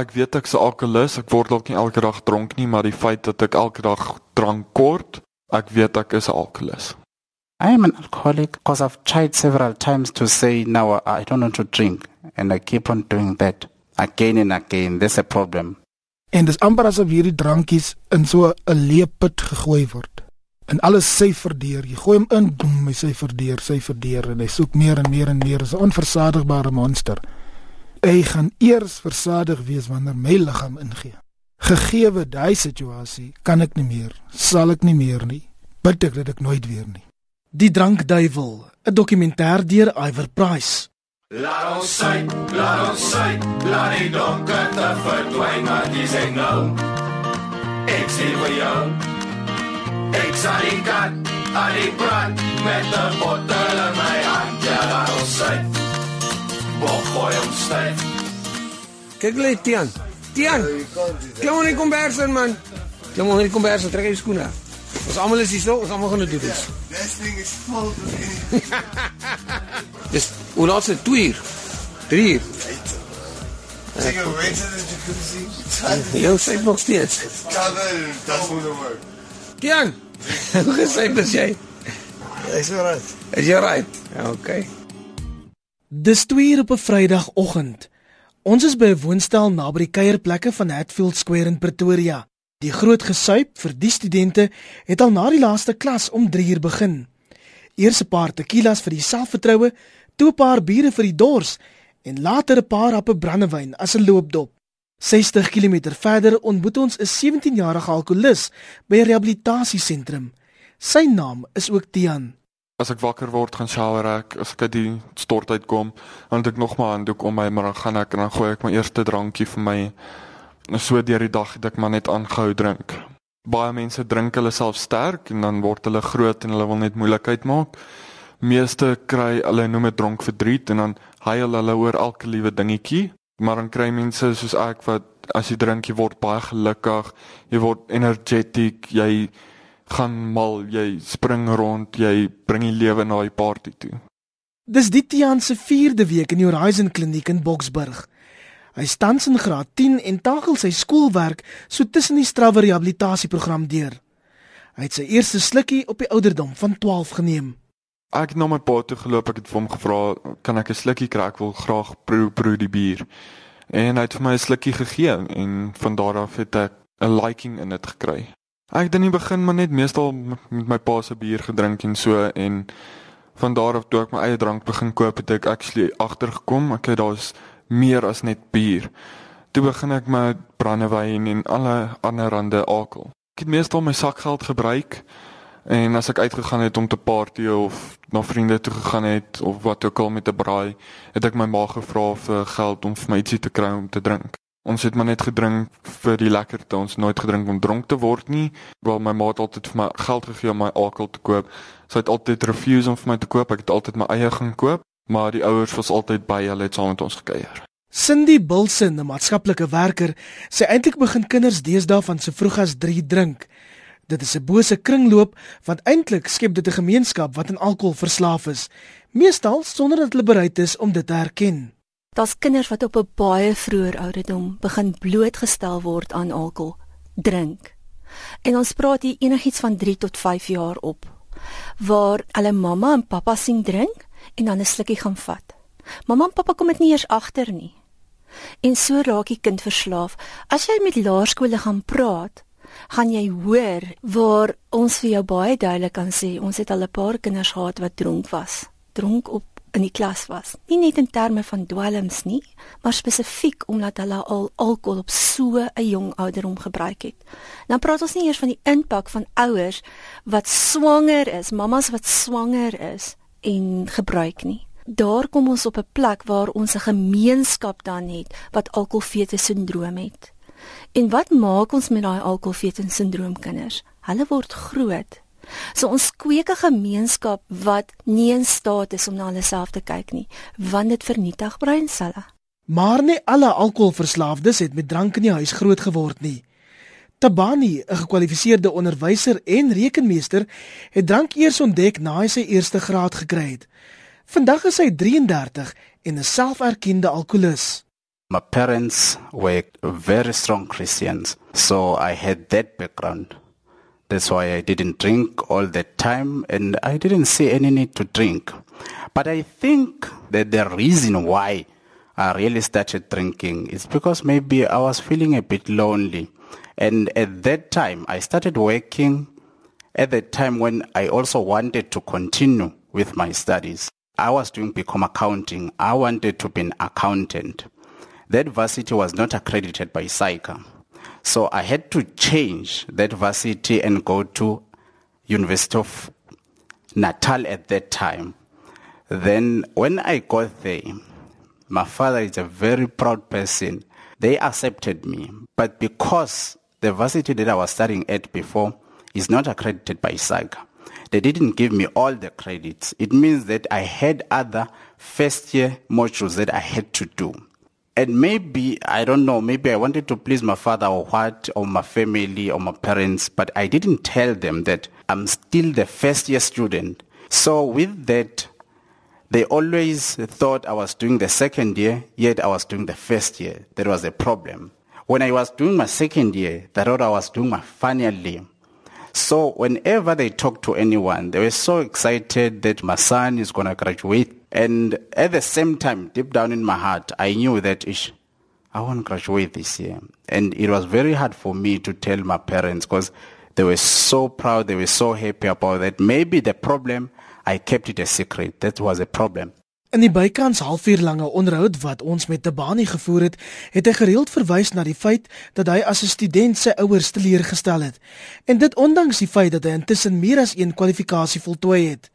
ek weet ek's 'n alkoholist, ek word dalk nie elke dag dronk nie, maar die feit dat ek elke dag drank kort, ek weet ek is 'n alkoholist. I am an alcoholic because I've tried several times to say now I don't want to drink and I keep on doing that again and again. There's a problem. En dis amper asof hierdie drankies in so 'n leeput gegooi word. En alles syfer deur. Jy gooi hom in, boem, hy syfer deur, syfer deur en hy soek meer en meer en meer. Dis 'n onversadigbare monster. Hy gaan eers versadig wees wanneer my liggaam ingee. Gegeewe daai situasie, kan ek nie meer, sal ek nie meer nie. Bid ek dat ek nooit weer nie. Die drankduiwel, 'n dokumentêr deur Iver Price. Laat ons sy, laat ons sy, laat die donker te verdwyn maar dis ek nou. Ek sien vir jou. Ek sal die kat, al die brand met 'n bottel in my hand. Ja, laat ons sy. Wat gooi ons styf? Kyk lê Tian. Tian. Klim in die kombers in man. Klim in die kombers, trek jou skoene af. Ons almal is hier so, ons almal gaan dit doen. This thing is full of Dis hoe laat se 2 uur. 3 uur. Take a way to the jacuzzi. Jou sê nog steeds. Cover doesn't work. Tian. Hoe gesê dis jy? Is alright. Is jy right? Ja, okay. Dis 2 uur op 'n Vrydagoggend. Ons is by 'n woonstel naby die kuierplekke van Hatfield Square in Pretoria. Die groot gesuip vir die studente het al na die laaste klas om 3 uur begin. Eers 'n paar tequilas vir die selfvertroue, toe 'n paar biere vir die dors en later 'n paar happe brandewyn as 'n loopdop. 60 km verder ontmoet ons 'n 17-jarige alkolikus by 'n rehabilitasiesentrum. Sy naam is ook Tian. As ek wakker word, gaan shower ek, as ek uit die stort uitkom, dan het ek nog 'n handdoek om my, maar dan gaan ek en dan gooi ek my eerste drankie vir my. En so deur die dag het ek maar net aangehou drink. Baie mense drink hulle self sterk en dan word hulle groot en hulle wil net moeilikheid maak. Meeste kry hulle noem dit dronk verdriet en dan huil hulle oor elke liewe dingetjie. Maar dan kry mense soos ek wat as jy drink, jy word baie gelukkig, jy word energetic, jy gaan mal, jy spring rond, jy bring die lewe na die party toe. Dis die Tian se 4de week in die Horizon Kliniek in Boksburg. Hy staan in graad 10 en tagel sy skoolwerk so tussen die strawwe rehabilitasieprogram deur. Hy het sy eerste slukkie op die ouderdom van 12 geneem. Ek het na my pa toe geloop, ek het vir hom gevra, "Kan ek 'n slukkie kry? Ek wil graag proe proe die bier." En hy het vir my 'n slukkie gegee en van daar af het ek 'n liking in dit gekry. Ek het in die begin maar net meestal met my pa se bier gedrink en so en van daar af toe ek my eie drank begin koop het ek actually agtergekom ek het daar's meer as net bier. Toe begin ek met brandewyn en alle ander rande alkohol. Ek het meestal my sakgeld gebruik en as ek uitgegaan het om te party of na vriende toe gegaan het of wat ook al met 'n braai, het ek my ma gevra vir geld om vir my ietsie te kry om te drink. Ons het maar net gedrink vir die lekkerte. Ons nooit gedrink om dronk te word nie. Wel my ma het altyd vir my geld gegee om my alkohol te koop. Sy het altyd refuse om vir my te koop. Ek het altyd my eie gaan koop, maar die ouers was altyd by. Hulle het saam met ons gekuier. Cindy Bilson, 'n maatskaplike werker, sê eintlik begin kinders deesdae van so vroeg as 3 drink. Dit is 'n bose kringloop want eintlik skep dit 'n gemeenskap wat aan alkohol verslaaf is, meestal sonder dat hulle bereid is om dit te erken. Daar's kinders wat op 'n baie vroeë ouderdom begin blootgestel word aan alkohol, drink. En ons praat hier enigiets van 3 tot 5 jaar op waar hulle mamma en pappa sien drink en dan 'n slukkie gaan vat. Mamma en pappa kom dit nie eers agter nie. En so raak die kind verslaaf. As jy met laerskole gaan praat, gaan jy hoor waar ons vir jou baie duidelik kan sê ons het al 'n paar kinders gehad wat dronk was. Dronk op in die klas was. Nie net in terme van dwelms nie, maar spesifiek omdat hulle al alkohol op so 'n jong ouderdom gebruik het. Dan praat ons nie eers van die impak van ouers wat swanger is, mammas wat swanger is en gebruik nie. Daar kom ons op 'n plek waar ons 'n gemeenskap dan het wat alkoholfetus sindroom het. En wat maak ons met daai alkoholfetus sindroom kinders? Hulle word groot So ons kweek 'n gemeenskap wat nie in staat is om na hulle self te kyk nie, want dit vernietig breinselle. Maar nie alle alkoholverslaafdes het met drank in die huis groot geword nie. Tabani, 'n gekwalifiseerde onderwyser en rekenmeester, het drank eers ontdek na hy sy eerste graad gekry het. Vandag is hy 33 en 'n selferkende alkolikus. My parents were very strong Christians, so I had that background. That's why I didn't drink all the time and I didn't see any need to drink. But I think that the reason why I really started drinking is because maybe I was feeling a bit lonely. And at that time, I started working at the time when I also wanted to continue with my studies. I was doing become accounting. I wanted to be an accountant. That varsity was not accredited by SAICA. So I had to change that varsity and go to University of Natal at that time. Then when I got there, my father is a very proud person. They accepted me. But because the varsity that I was studying at before is not accredited by SAICA, they didn't give me all the credits. It means that I had other first year modules that I had to do. And maybe, I don't know, maybe I wanted to please my father or what, or my family or my parents, but I didn't tell them that I'm still the first year student. So with that, they always thought I was doing the second year, yet I was doing the first year. That was a problem. When I was doing my second year, they thought I was doing my final year. So whenever they talked to anyone, they were so excited that my son is going to graduate. And at the same time, deep down in my heart, I knew that ish, I won't graduate this year. And it was very hard for me to tell my parents because they were so proud, they were so happy about that. Maybe the problem, I kept it a secret. That was a problem. In die bykans halfuur lange onderhoud wat ons met Tabani gevoer het, het hy gereeld verwys na die feit dat hy as 'n student sy ouers teleurgestel het. En dit ondanks die feit dat hy intussen meer as een kwalifikasie voltooi het.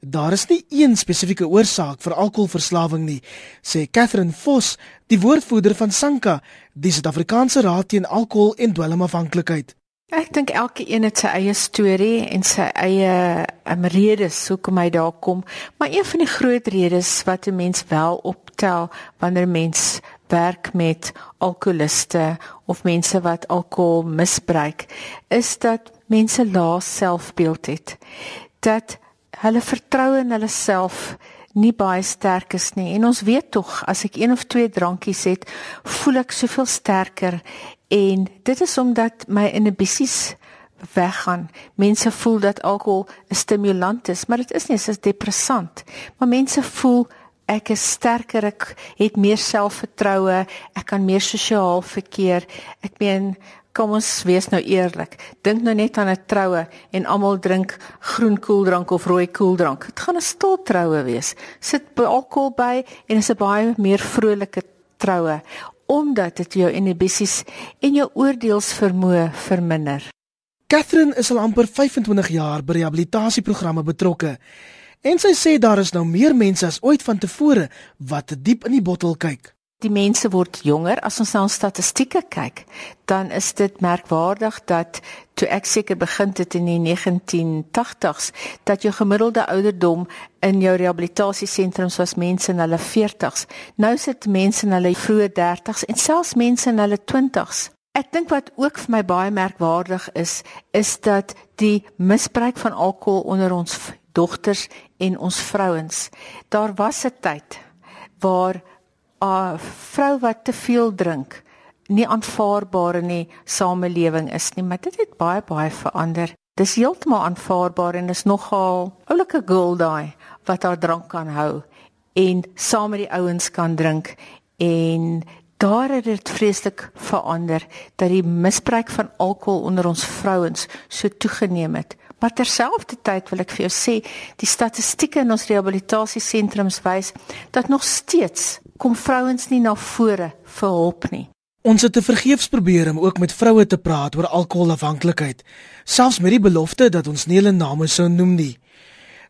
Daar is nie een spesifieke oorsaak vir alkoholverslawing nie, sê Catherine Vos, die woordvoerder van Sanka, die Suid-Afrikaanse Raad teen Alkohol en Dwelmafhanklikheid. Ek dink elke een het sy eie storie en sy eie um, redes hoekom hy daar kom, maar een van die groot redes wat 'n mens wel optel wanneer mens werk met alkoholiste of mense wat alkohol misbruik, is dat mense lae selfbeeld het. Dat hulle vertroue in hulle self nie baie sterk is nie. En ons weet tog as ek een of twee drankies het, voel ek soveel sterker En dit is omdat my inhibisies weggaan. Mense voel dat alkohol 'n stimulant is, maar dit is nie, dit is depressant. Maar mense voel ek is sterker, ek het meer selfvertroue, ek kan meer sosiaal verkeer. Ek meen, kom ons wees nou eerlik. Dink nou net aan 'n troue en almal drink groen koeldrank of rooi koeldrank. Dit gaan 'n stil troue wees. Sit alkohol by en is 'n baie meer vrolike troue omdat dit jou inhibisies en jou oordeelsvermoë verminder. Catherine is al amper 25 jaar by rehabilitasieprogramme betrokke en sy sê daar is nou meer mense as ooit vantevore wat diep in die bottel kyk die mense word jonger. As ons na statistieke kyk dan is dit merkwaardig dat toe ek seker begin het in die 1980s dat jou gemiddelde ouderdom in jou rehabilitasiesentrums was mense in hulle 40s nou sit mense in hulle vroeë 30s en selfs mense in hulle 20s ek dink wat ook vir my baie merkwaardig is is dat die misbruik van alkohol onder ons dogters en ons vrouens daar was 'n tyd waar 'n vrou wat te veel drink nie aanvaarbaar in die samelewing is nie, maar dit het baie baie verander. Dis heeltemal aanvaarbaar en is nogal oulike girl daai wat haar drank kan hou en saam met die ouens kan drink en daar het dit vreeslik verander dat die misbruik van alkohol onder ons vrouens so toegeneem het. Maar terselfdertyd wil ek vir jou sê, die statistieke in ons rehabilitasiesentrums wys dat nog steeds kom vrouens nie na vore vir hulp nie. Ons het te vergeefs probeer om ook met vroue te praat oor alkoholafhanklikheid, selfs met die belofte dat ons nie hulle name sou noem nie.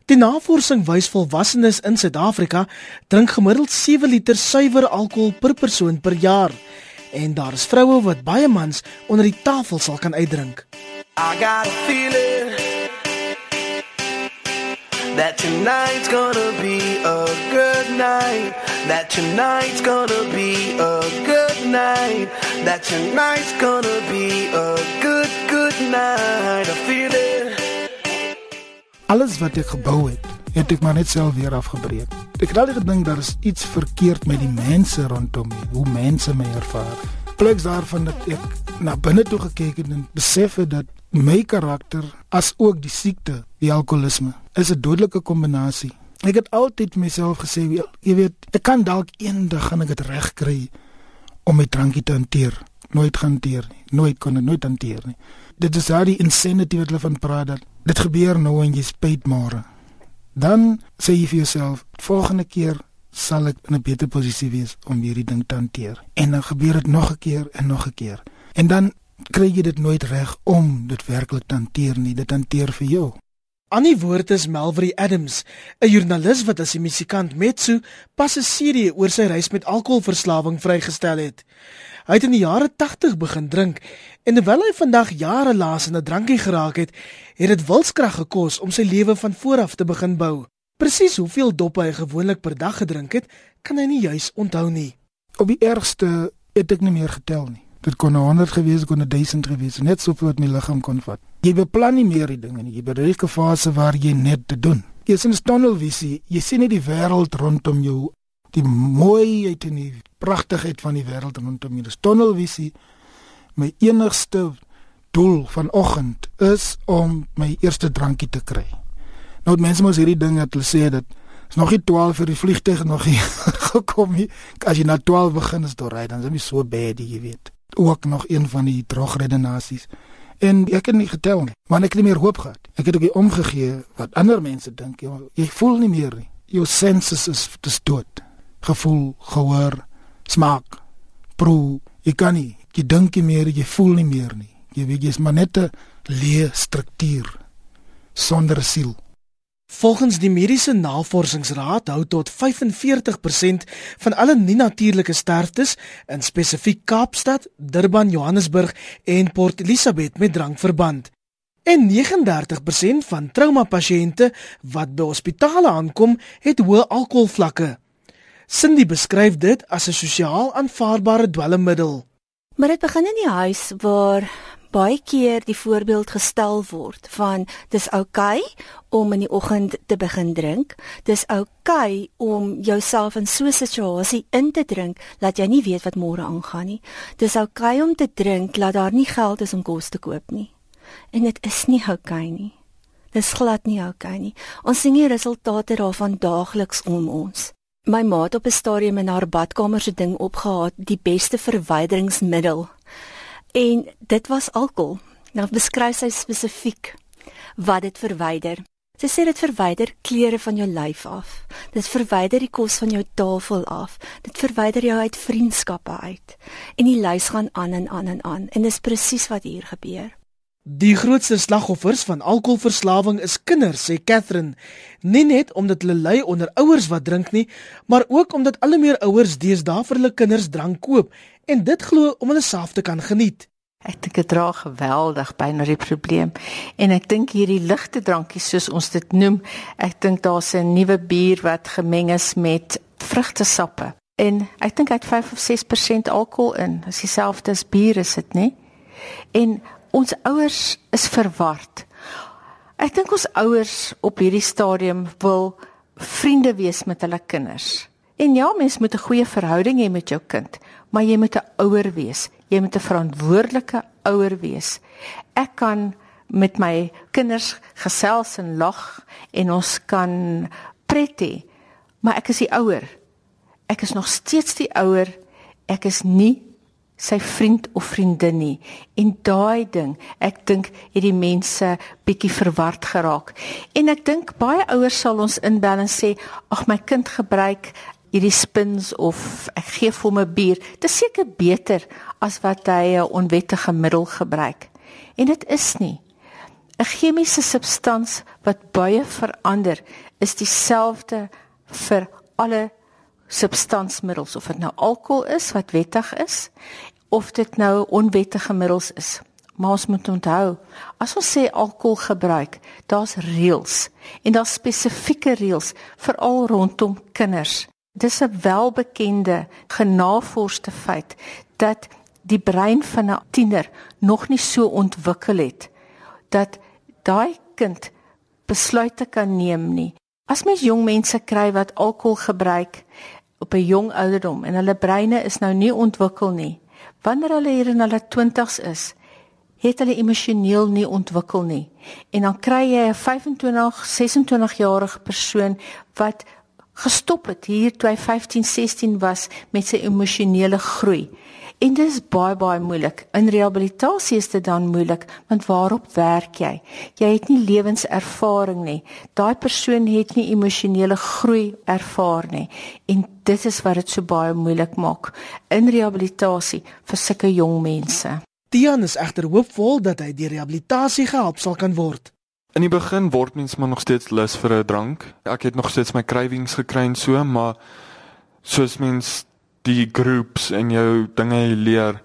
Die navorsing wys volwassenes in Suid-Afrika drink gemiddeld 7 liter suiwer alkohol per persoon per jaar en daar is vroue wat baie mans onder die tafel sal kan uitdrink. I got a feeling that tonight's gonna be a good night. That tonight's gonna be a good night. That tonight's gonna be a good, good night. I feel it. Alles wat ek gebou het, het ek maar net self weer afgebreek. Ek het altyd gedink daar is iets verkeerd met die mense rondom my, hoe mense my ervaar. Pleks daarvan dat ek na binne toe gekyk het en besef het dat my karakter as ook die siekte, die alkoholisme, is 'n dodelike kombinasie. Ek het altyd myself gesê, jy weet, ek kan dalk eendag gaan ek dit regkry om my drankie te hanteer. Nooit hanteer nie. Nooit kon ek nooit hanteer nie. Dit is daai insanity wat hulle van praat dat dit gebeur nou en jy spyt môre. Dan sê jy vir jouself, volgende keer sal ek in 'n beter posisie wees om hierdie ding te hanteer. En dan gebeur dit nog 'n keer en nog 'n keer. En dan kry jy dit nooit reg om dit werklik te hanteer nie. Dit hanteer vir jou. Annie woord is Melvry Adams, 'n joernalis wat as 'n musikant Metsu pas 'n serie oor sy reis met alkoholverslawing vrygestel het. Hy het in die jare 80 begin drink en terwyl hy vandag jare laas in 'n drankie geraak het, het dit wilskrag gekos om sy lewe van voor af te begin bou. Presies hoeveel doppe hy gewoonlik per dag gedrink het, kan hy nie juis onthou nie. Op die ergste het ek nie meer getel nie. Dit kon 100 gewees, kon 1000 gewees, net soveel wat my liggaam kon vat. Jy beplan nie meer die dinge nie. Jy bereik 'n fase waar jy net te doen. Jy sien 'n tunnelvisie. Jy sien net die wêreld rondom jou, die mooiheid en die pragtigheid van die wêreld rondom jou. Dis tunnelvisie. My enigste doel vanoggend is om my eerste drankie te kry. Nou mense mos hierdie ding het hulle sê dat is nog nie 12 vir die vliegtyg nog nie gekom nie. As jy na 12 begin is deur ry, dan is dit so bad, jy weet ook nog een van die drogredenasies. En ek het nie getel nie, maar ek het nie meer hoop gehad. Ek het ook nie omgegee wat ander mense dink. Jy, jy voel nie meer nie. Jou senses is dood. Gevoel, gehoor, smaak, proe, jy kan nie. Jy dink nie meer, jy voel nie meer nie. Jy weet jy's maar net 'n leë struktuur sonder siel. Volgens die mediese navorsingsraad hou tot 45% van alle nie-natuurlike sterftes in spesifiek Kaapstad, Durban, Johannesburg en Port Elizabeth met drank verband. En 39% van trauma-pasiënte wat by hospitale aankom, het hoë alkoholvlakke. Cindy beskryf dit as 'n sosiaal aanvaarbare dwelmmiddel. Maar dit begin in die huis waar baie keer die voorbeeld gestel word van dis oukei okay om in die oggend te begin drink. Dis oukei okay om jouself in so 'n situasie in te drink dat jy nie weet wat môre aangaan nie. Dis oukei okay om te drink dat daar nie geld is om kos te koop nie. En dit is nie oukei okay nie. Dis glad nie oukei okay nie. Ons sien die resultate daarvan daagliks om ons. My maat op 'n stadium in haar badkamer se ding opgehaat, die beste verwyderingsmiddel En dit was alkohol. Nou beskryf sy spesifiek wat dit verwyder. Sy sê dit verwyder kleure van jou lyf af. Dit verwyder die kos van jou tafel af. Dit verwyder jou uit vriendskappe uit. En die lys gaan aan en aan en aan en dis presies wat hier gebeur. Die grootste slagoffers van alkoholverslawing is kinders, sê Catherine. Nie net omdat hulle ly onder ouers wat drink nie, maar ook omdat al meer ouers deesdae vir hulle kinders drank koop en dit glo om hulle self te kan geniet. Ek dink dit dra geweldig by na die probleem en ek dink hierdie ligte drankies soos ons dit noem, ek dink daar's 'n nuwe bier wat gemeng is met vrugtesappe en ek dink hy het 5 of 6% alkohol in. Dis dieselfde as bier is dit, nê? En ons ouers is verward. Ek dink ons ouers op hierdie stadium wil vriende wees met hulle kinders. En ja, mens moet 'n goeie verhouding hê met jou kind, maar jy moet 'n ouer wees. Jy moet 'n verantwoordelike ouer wees. Ek kan met my kinders gesels en lag en ons kan pret hê, maar ek is die ouer. Ek is nog steeds die ouer. Ek is nie sy vriend of vriendin nie. En daai ding, ek dink het die mense bietjie verward geraak. En ek dink baie ouers sal ons inbel en sê, "Ag my kind gebruik hierdie spins of ek gee hom 'n bier. Dit is seker beter as wat hy 'n onwettige middel gebruik. En dit is nie. 'n Chemiese substans wat baie verander is dieselfde vir alle substansmiddels of dit nou alkohol is wat wettig is of dit nou onwettige middels is. Maar ons moet onthou, as ons sê alkohol gebruik, daar's reëls en daar's spesifieke reëls veral rondom kinders. Dis 'n welbekende genavorsde feit dat die brein van 'n tiener nog nie so ontwikkel het dat daai kind besluite kan neem nie As mens jong mense kry wat alkohol gebruik op 'n jong ouderdom en hulle breine is nou nie ontwikkel nie, wanneer hulle hier in hulle 20's is, het hulle emosioneel nie ontwikkel nie. En dan kry jy 'n 25, 26 jarige persoon wat gestop het hier toe hy 15, 16 was met sy emosionele groei. En dit is baie baie moeilik. In rehabilitasie is dit dan moeilik want waarop werk jy? Jy het nie lewenservaring nie. Daai persoon het nie emosionele groei ervaar nie. En dit is wat dit so baie moeilik maak in rehabilitasie vir sulke jong mense. Tian is egter hoopvol dat hy deur rehabilitasie gehelp sal kan word. In die begin word mens maar nog steeds lus vir 'n drank. Ek het nog steeds my cravings gekry en so, maar soos mens die groups en jou dinge leer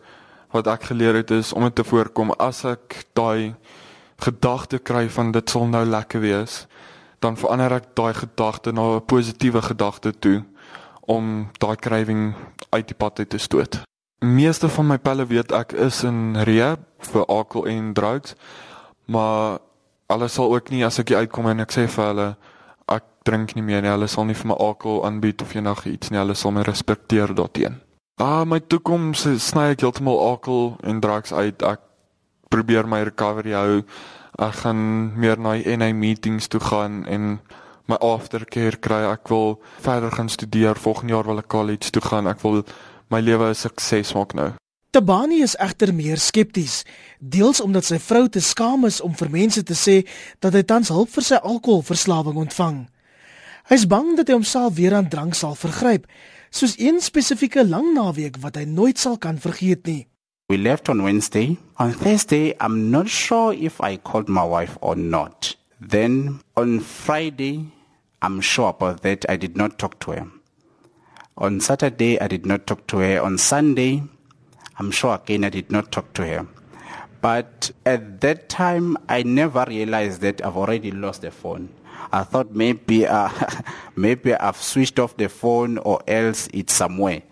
wat ek geleer het is om dit te voorkom as ek daai gedagte kry van dit sal nou lekker wees, dan verander ek daai gedagte na 'n positiewe gedagte toe om daai craving uit die pad uit te stoot meeste van my pelle weet ek is in rehab vir alkohol en drugs. Maar hulle sal ook nie as ek uitkom en ek sê vir hulle drink nie meer nie, hulle sal nie vir my alkohol aanbied of enige iets nie. Hulle sal my respekteer daarteen. Ah, my toekoms sny ek heeltemal alkohol en drugs uit. Ek probeer my recovery hou. Ek gaan meer na NA meetings toe gaan en my aftercare kry. Ek wil verder gaan studeer. Volgende jaar wil ek college toe gaan. Ek wil my lewe 'n sukses maak nou. Tabani is egter meer skepties, deels omdat sy vrou te skaam is om vir mense te sê dat hy tans hulp vir sy alkoholverslawing ontvang. Hy's bang dat hy homself weer aan drank sal vergryp, soos een spesifieke lang naweek wat hy nooit sal kan vergeet nie. We left on Wednesday. On Thursday, I'm not sure if I called my wife or not. Then on Friday, I'm sure about that I did not talk to her. On Saturday, I did not talk to her. On Sunday, I'm sure again I did not talk to her. But at that time, I never realized that I've already lost the phone. I thought maybe uh, maybe I've switched off the phone or else it's somewhere.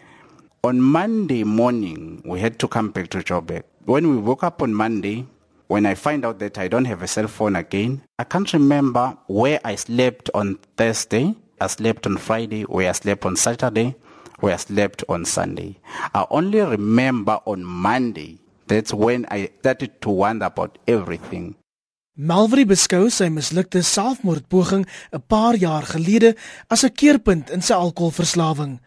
On Monday morning, we had to come back to Joburg. When we woke up on Monday, when I find out that I don't have a cell phone again, I can't remember where I slept on Thursday I slept on Friday, where I slept on Saturday, where I slept on Sunday. I only remember on Monday. That's when I started to wonder about everything. Malvry beskou sy mislukte selfmoordpoging 'n paar jaar gelede as 'n keerpunt in sy alkoholverslawing.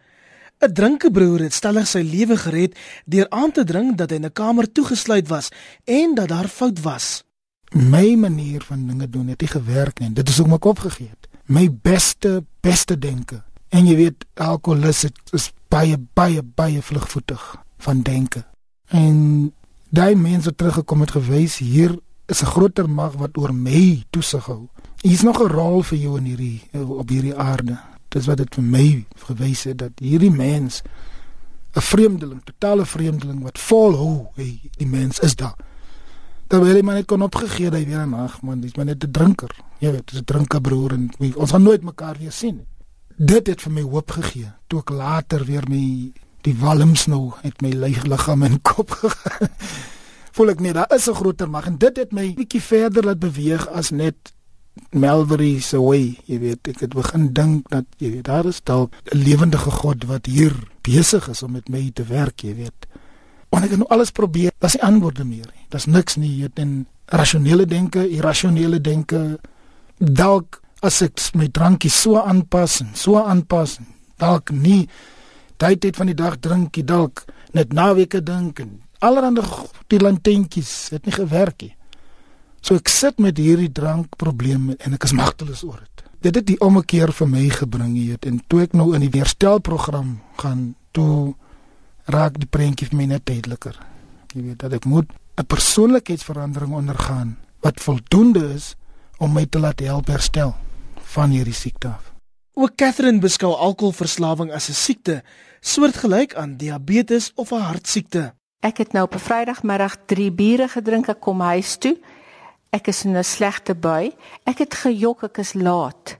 'n Drinkebroer het stellig sy lewe gered deur aan te dring dat hy in 'n kamer toegesluit was en dat daar fout was. My manier van dinge doen het nie gewerk nie. Dit is ook my kop gegee het my beste beste denke. En jy weet alkoholus is baie baie baie vlugvoetig van denke. En daai mense teruggekom het gewys hier is 'n groter mag wat oor my toesig hou. Hier's nog 'n rol vir jou in hierdie op hierdie aarde. Dis wat dit vir my gewys het dat hierdie mens 'n vreemdeling, totale vreemdeling wat vol hou, hey, die mens is daar. Terwyl hy maar net kon opgegee hy weer nag, man, dis maar net 'n drinker. Jy weet, dis 'n drinker broer en wie, ons gaan nooit mekaar weer sien. Dit het vir my hoop gegee. Toe ek later weer my die walms nou het my liggaam en kop gegaan. Voel ek net daar is 'n groter mag en dit het my bietjie verder laat beweeg as net Melvery se way. Jy weet, ek het begin dink dat jy weet, daar is dalk 'n lewendige God wat hier besig is om met my te werk, jy weet. Want ek het nou alles probeer. Daar's nie antwoorde meer nie. Daar's niks nie hier in rasionele denke, irrasionele denke. Dalk as ek my drankie so aanpas en so aanpas, dalk nie tyd het van die dag drinkie dalk net naweke dink en allerhande die lantentjies het nie gewerk nie. So ek sit met hierdie drankprobleem en ek is magteloos oor dit. Dit het die ommekeer vir my gebring hier en toe ek nou in die weerstelprogram gaan toe raak die prentjie vir my net duideliker. Jy weet dat ek moet 'n persoonlikheidsverandering ondergaan wat voldoende is om my te laat help herstel van hierdie siekte af. Ook Catherine beskou alkoholverslawing as 'n siekte soortgelyk aan diabetes of 'n hartsiekte. Ek het nou op 'n Vrydagmiddag 3 biere gedrink ek kom huis toe. Ek is in 'n slegte bui. Ek het gejok ek is laat.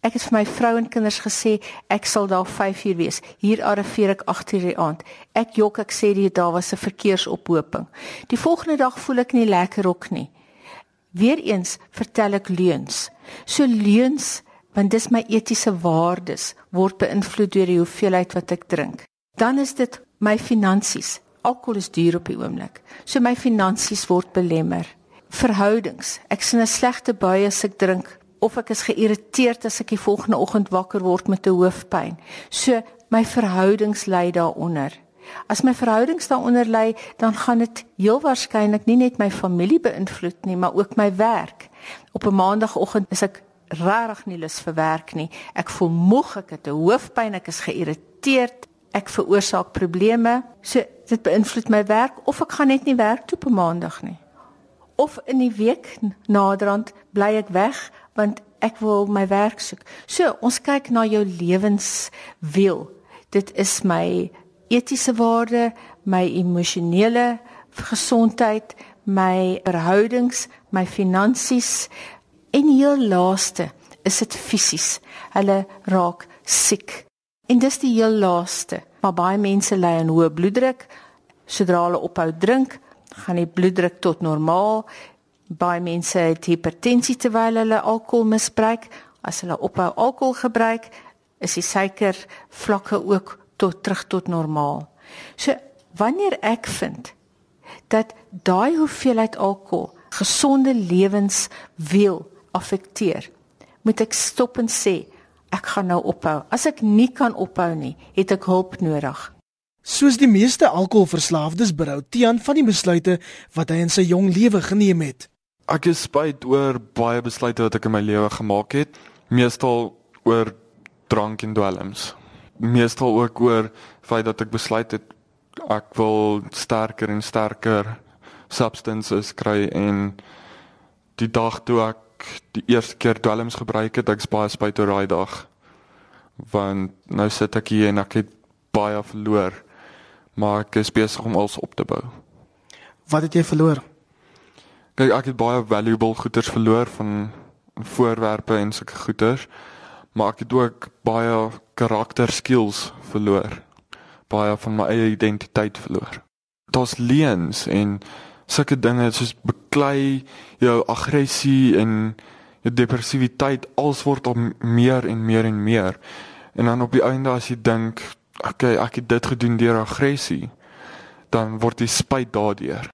Ek het vir my vrou en kinders gesê ek sal daar 5 uur wees. Hier arriveer ek 8 uur die aand. Ek jok ek sê dit daar was 'n verkeersophoping. Die volgende dag voel ek nie lekker ook nie. Weereens vertel ek leuns. So leuns want dis my etiese waardes word beïnvloed deur die hoeveelheid wat ek drink. Dan is dit my finansies. Alkohol is duur op die oomblik. So my finansies word belemmer. Verhoudings. Ek sien 'n slegte bui as ek drink of ek is geïrriteerd as ek die volgende oggend wakker word met 'n hoofpyn. So my verhoudings ly daaronder. As my verhoudings daaronder ly, dan gaan dit heel waarskynlik nie net my familie beïnvloed nie, maar ook my werk. Op 'n maandagooggend is ek regtig nie lus vir werk nie. Ek voel moeg, ek het 'n hoofpyn, ek is geïrriteerd, ek veroorsaak probleme. So dit beïnvloed my werk of ek gaan net nie werk toe op 'n maandag nie. Of in die week naderhand bly ek weg want ek wil my werk soek. So ons kyk na jou lewenswiel. Dit is my etiese waarde, my emosionele gesondheid, my verhoudings, my finansies en heel laaste is dit fisies. Hulle raak siek. En dis die heel laaste. Maar baie mense ly aan hoë bloeddruk. Sodra hulle ophou drink, gaan die bloeddruk tot normaal. Baie mense het hipertensie terwyl hulle alkohol misbruik. As hulle ophou alkohol gebruik, is die suiker vlakke ook tot terug tot normaal. So wanneer ek vind dat daai hoeveelheid alkohol gesonde lewenswiel affekteer, moet ek stop en sê ek gaan nou ophou. As ek nie kan ophou nie, het ek hulp nodig. Soos die meeste alkoholverslaafdes berou Tian van die besluite wat hy in sy jong lewe geneem het. Ek is spyt oor baie besluite wat ek in my lewe gemaak het, meestal oor drank en dwelms. Meestal ook oor feit dat ek besluit het ek wil sterker en sterker substances kry en die dag toe ek die eerste keer dwelms gebruik het, ek's baie spyt oor daai dag. Want nou sit ek hier en ek het baie verloor. Maar ek is besig om alles op te bou. Wat het jy verloor? Kyk, ek het baie valuable goederes verloor van voorwerpe en sulke goederes. Maar ek het ook baie karakter skills verloor. Baie van my eie identiteit verloor. Daar's leuns en sulke dinge soos beklei jou aggressie en jou depressiwiteit als word al meer en meer en meer. En dan op die einde as jy dink okay ek het dit gedoen deur aggressie dan word jy spyt daardeur.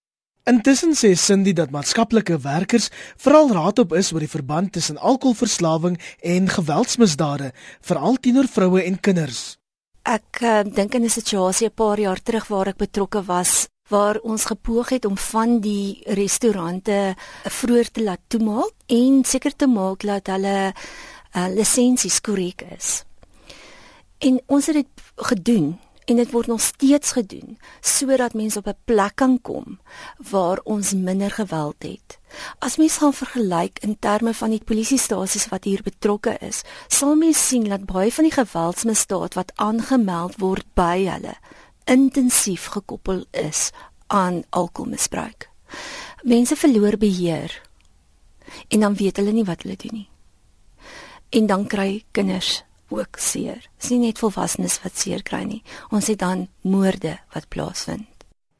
Intussen sê Cindy dat maatskaplike werkers veral raadop is oor die verband tussen alkoholverslawing en geweldsmisdade veral teenoor vroue en kinders. Ek uh, dink in 'n situasie 'n paar jaar terug waar ek betrokke was waar ons gepoog het om van die restaurante vroeër te laat toemaak en seker te maak dat hulle uh, lisensies korrek is. En ons het dit gedoen en dit word nog steeds gedoen sodat mense op 'n plek kan kom waar ons minder geweld het. As mens gaan vergelyk in terme van die polisiestasies wat hier betrokke is, sal mens sien dat baie van die geweldsmisdaad wat aangemeld word by hulle intensief gekoppel is aan alkoholmisbruik. Mense verloor beheer en dan weet hulle nie wat hulle doen nie. En dan kry kinders ook seer. Dis nie net volwassenes wat seer kry nie. Ons het dan moorde wat plaasvind.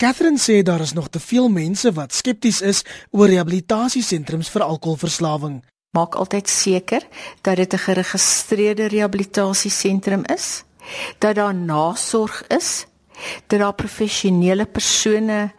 Catherine sê daar is nog te veel mense wat skepties is oor rehabilitasiesentrums vir alkoholverslawing. Maak altyd seker dat dit 'n geregistreerde rehabilitasiesentrum is, dat daar nasorg is dat daar professionele persone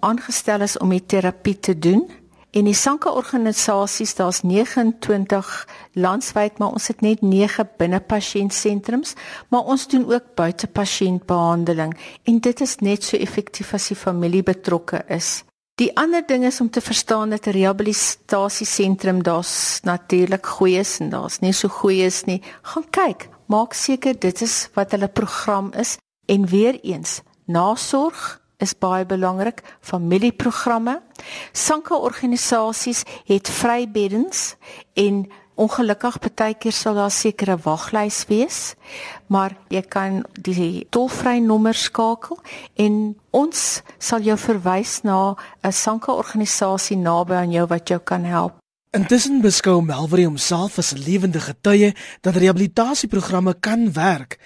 aangestel is om die terapie te doen. En die Sanka organisasies, daar's 29 landwyd, maar ons het net 9 binne pasiëntsentrums, maar ons doen ook buite pasiëntbehandeling en dit is net so effektief as die familie betrokke is. Die ander ding is om te verstaan dat 'n rehabilitasiesentrum daar's natuurlik goeies en daar's nie so goeies nie. Gaan kyk, maak seker dit is wat hulle program is En weer eens, nasorg is baie belangrik, familieprogramme. Sanke organisasies het vrybeddens en ongelukkig baie keer sal daar sekere waglys wees, maar jy kan die tolvrye nommer skakel en ons sal jou verwys na 'n Sanke organisasie naby aan jou wat jou kan help. Intussen beskou Melvary homself as 'n lewende getuie dat rehabilitasieprogramme kan werk.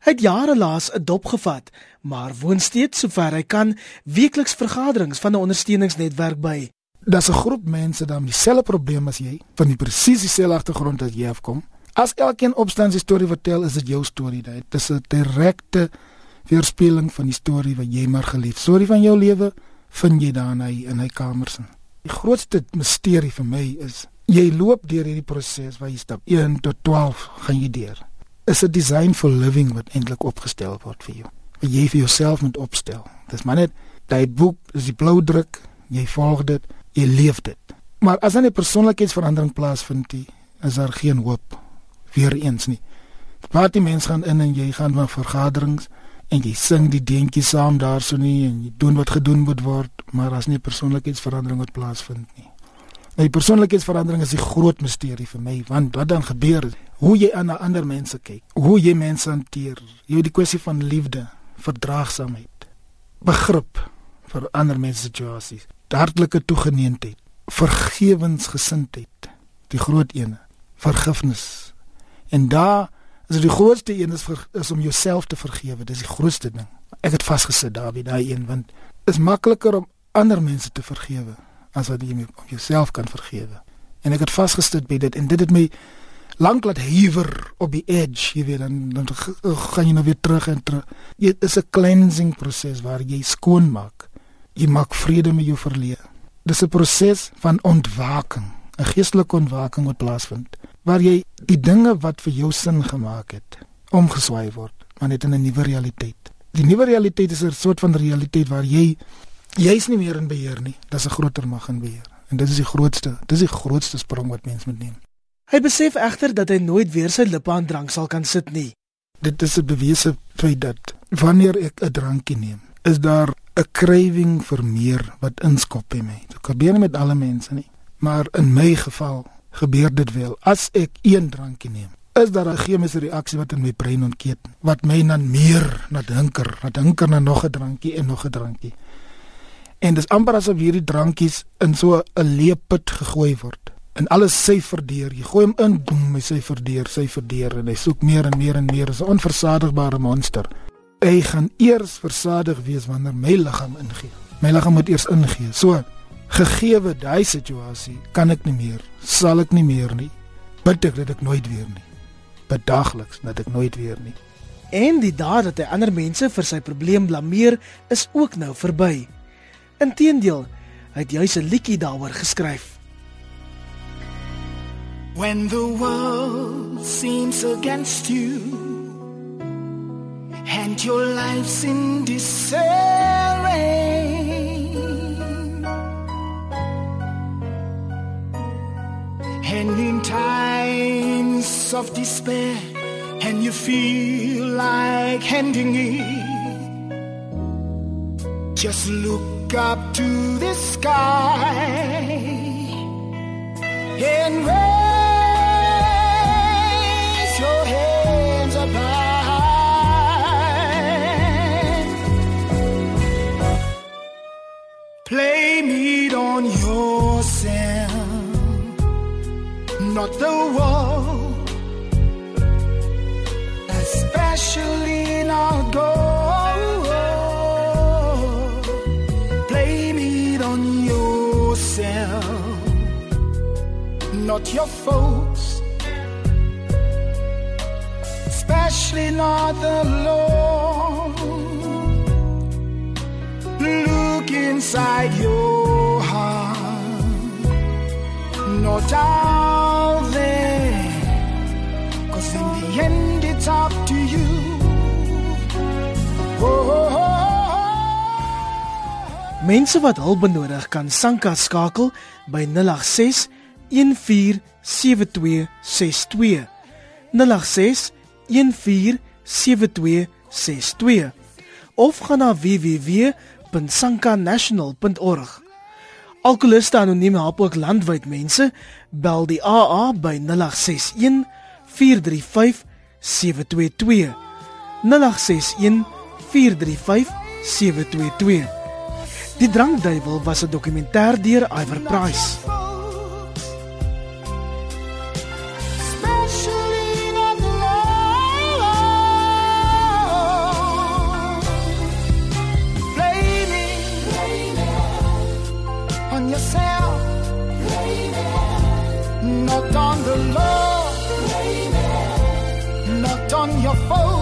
Hy het jare laas 'n dop gevat, maar woon steeds sover hy kan weekliks vergaderings van 'n ondersteuningsnetwerk by. Daar's 'n groep mense wat dieselfde probleem as jy, van die presies dieselfde agtergrond as jy afkom. As elkeen opstaan sy storie vertel, is dit jou storie. Dit is 'n direkte weerspieëling van die storie wat jy maar gelief. Storie van jou lewe vind jy daar in hy in hy kamers. Die grootste misterie vir my is jy loop deur hierdie proses waar jy stap 1 tot 12 gaan jy deur. Is 'n design for living wat eintlik opgestel word vir jou. Wat jy vir jouself moet opstel. Dis maar net daai boek, is die blou druk, jy volg dit, jy leef dit. Maar as 'n persoonlikheidsverandering plaasvind, is daar geen hoop weer eens nie. Wat die mens gaan in en jy gaan van vergaderings en jy sing die deentjie saam daarso nie en jy doen wat gedoen moet word, maar as nie persoonlikheidsverandering wat plaasvind nie. Nou die persoonlikheidsverandering is die groot misterie vir my, want wat dan gebeur? Hoe jy aan ander mense kyk, hoe jy mense hanteer, jy die kwessie van liefde, verdraagsaamheid, begrip vir ander mense situasies, hartlike toegeneentheid, vergewensgesindheid, die groot ene, vergifnis. En daar is die grootste een is, vir, is om jouself te vergewe. Dis die grootste ding. Ek het vasgesit daar by daai een want is makliker om ander mense te vergewe as wat jy om jouself kan vergewe. En ek het vasgesit by dit en dit het my lank laat huiwer op die edge, jy weet dan dan gaan jy nou weer terug en terug. Dit is 'n cleansing proses waar jy skoon maak. Jy maak vrede met jou verlede. Dis 'n proses van ontwaking, 'n geestelike ontwaking wat plaasvind waar jy die dinge wat vir jou sin gemaak het omgeswaai word, maar net in 'n nuwe realiteit. Die nuwe realiteit is 'n soort van realiteit waar jy jy's nie meer in beheer nie. Dis 'n groter mag in beheer. En dit is die grootste, dis die grootste sprong wat mens moet neem. Hy besef egter dat hy nooit weer sy lippe aan drank sal kan sit nie. Dit is 'n bewese feit dat wanneer ek 'n drankie neem, is daar 'n craving vir meer wat inskop in my. Dit gebeur nie met alle mense nie, maar in my geval gebeur dit wel. As ek een drankie neem, is daar 'n chemiese reaksie wat in my brein ontketen wat my dan meer na dinker, na dinker na nog 'n drankie en nog 'n drankie. En dis amper asof hierdie drankies in so 'n leeput gegooi word. En alles sy verdeur. Jy gooi hom in, boem, hy sy verdeur, sy verdeur en hy soek meer en meer en meer. Is 'n onversadigbare monster. Hy gaan eers versadig wees wanneer my liggaam ingee. My liggaam moet eers ingee. So gegeewe daai situasie, kan ek nie meer, sal ek nie meer nie. Bid ek dat ek nooit weer nie. Bedaagliks dat ek nooit weer nie. En die daad dat hy ander mense vir sy probleem blameer, is ook nou verby. Inteendeel, hy het juis 'n liedjie daaroor geskryf. When the world seems against you and your life's in disarray and in times of despair and you feel like ending it just look up to the sky and raise your hands up high. Blame it on yourself, not the world, especially not your folks, especially not the Lord. Look inside your heart, not out there, cause in the end it's up Mense wat hulp benodig kan Sanka skakel by 086 147262 086 147262 of gaan na www.sankanational.org Alkoholiste anoniem help ook landwyd mense. Bel die AA by 061 435 722 061 435 722 Die drankduiwel was 'n dokumentêr deur Iver Price Especially not the Lord. Blame it on yourself, not on the Lord. knocked on your folks.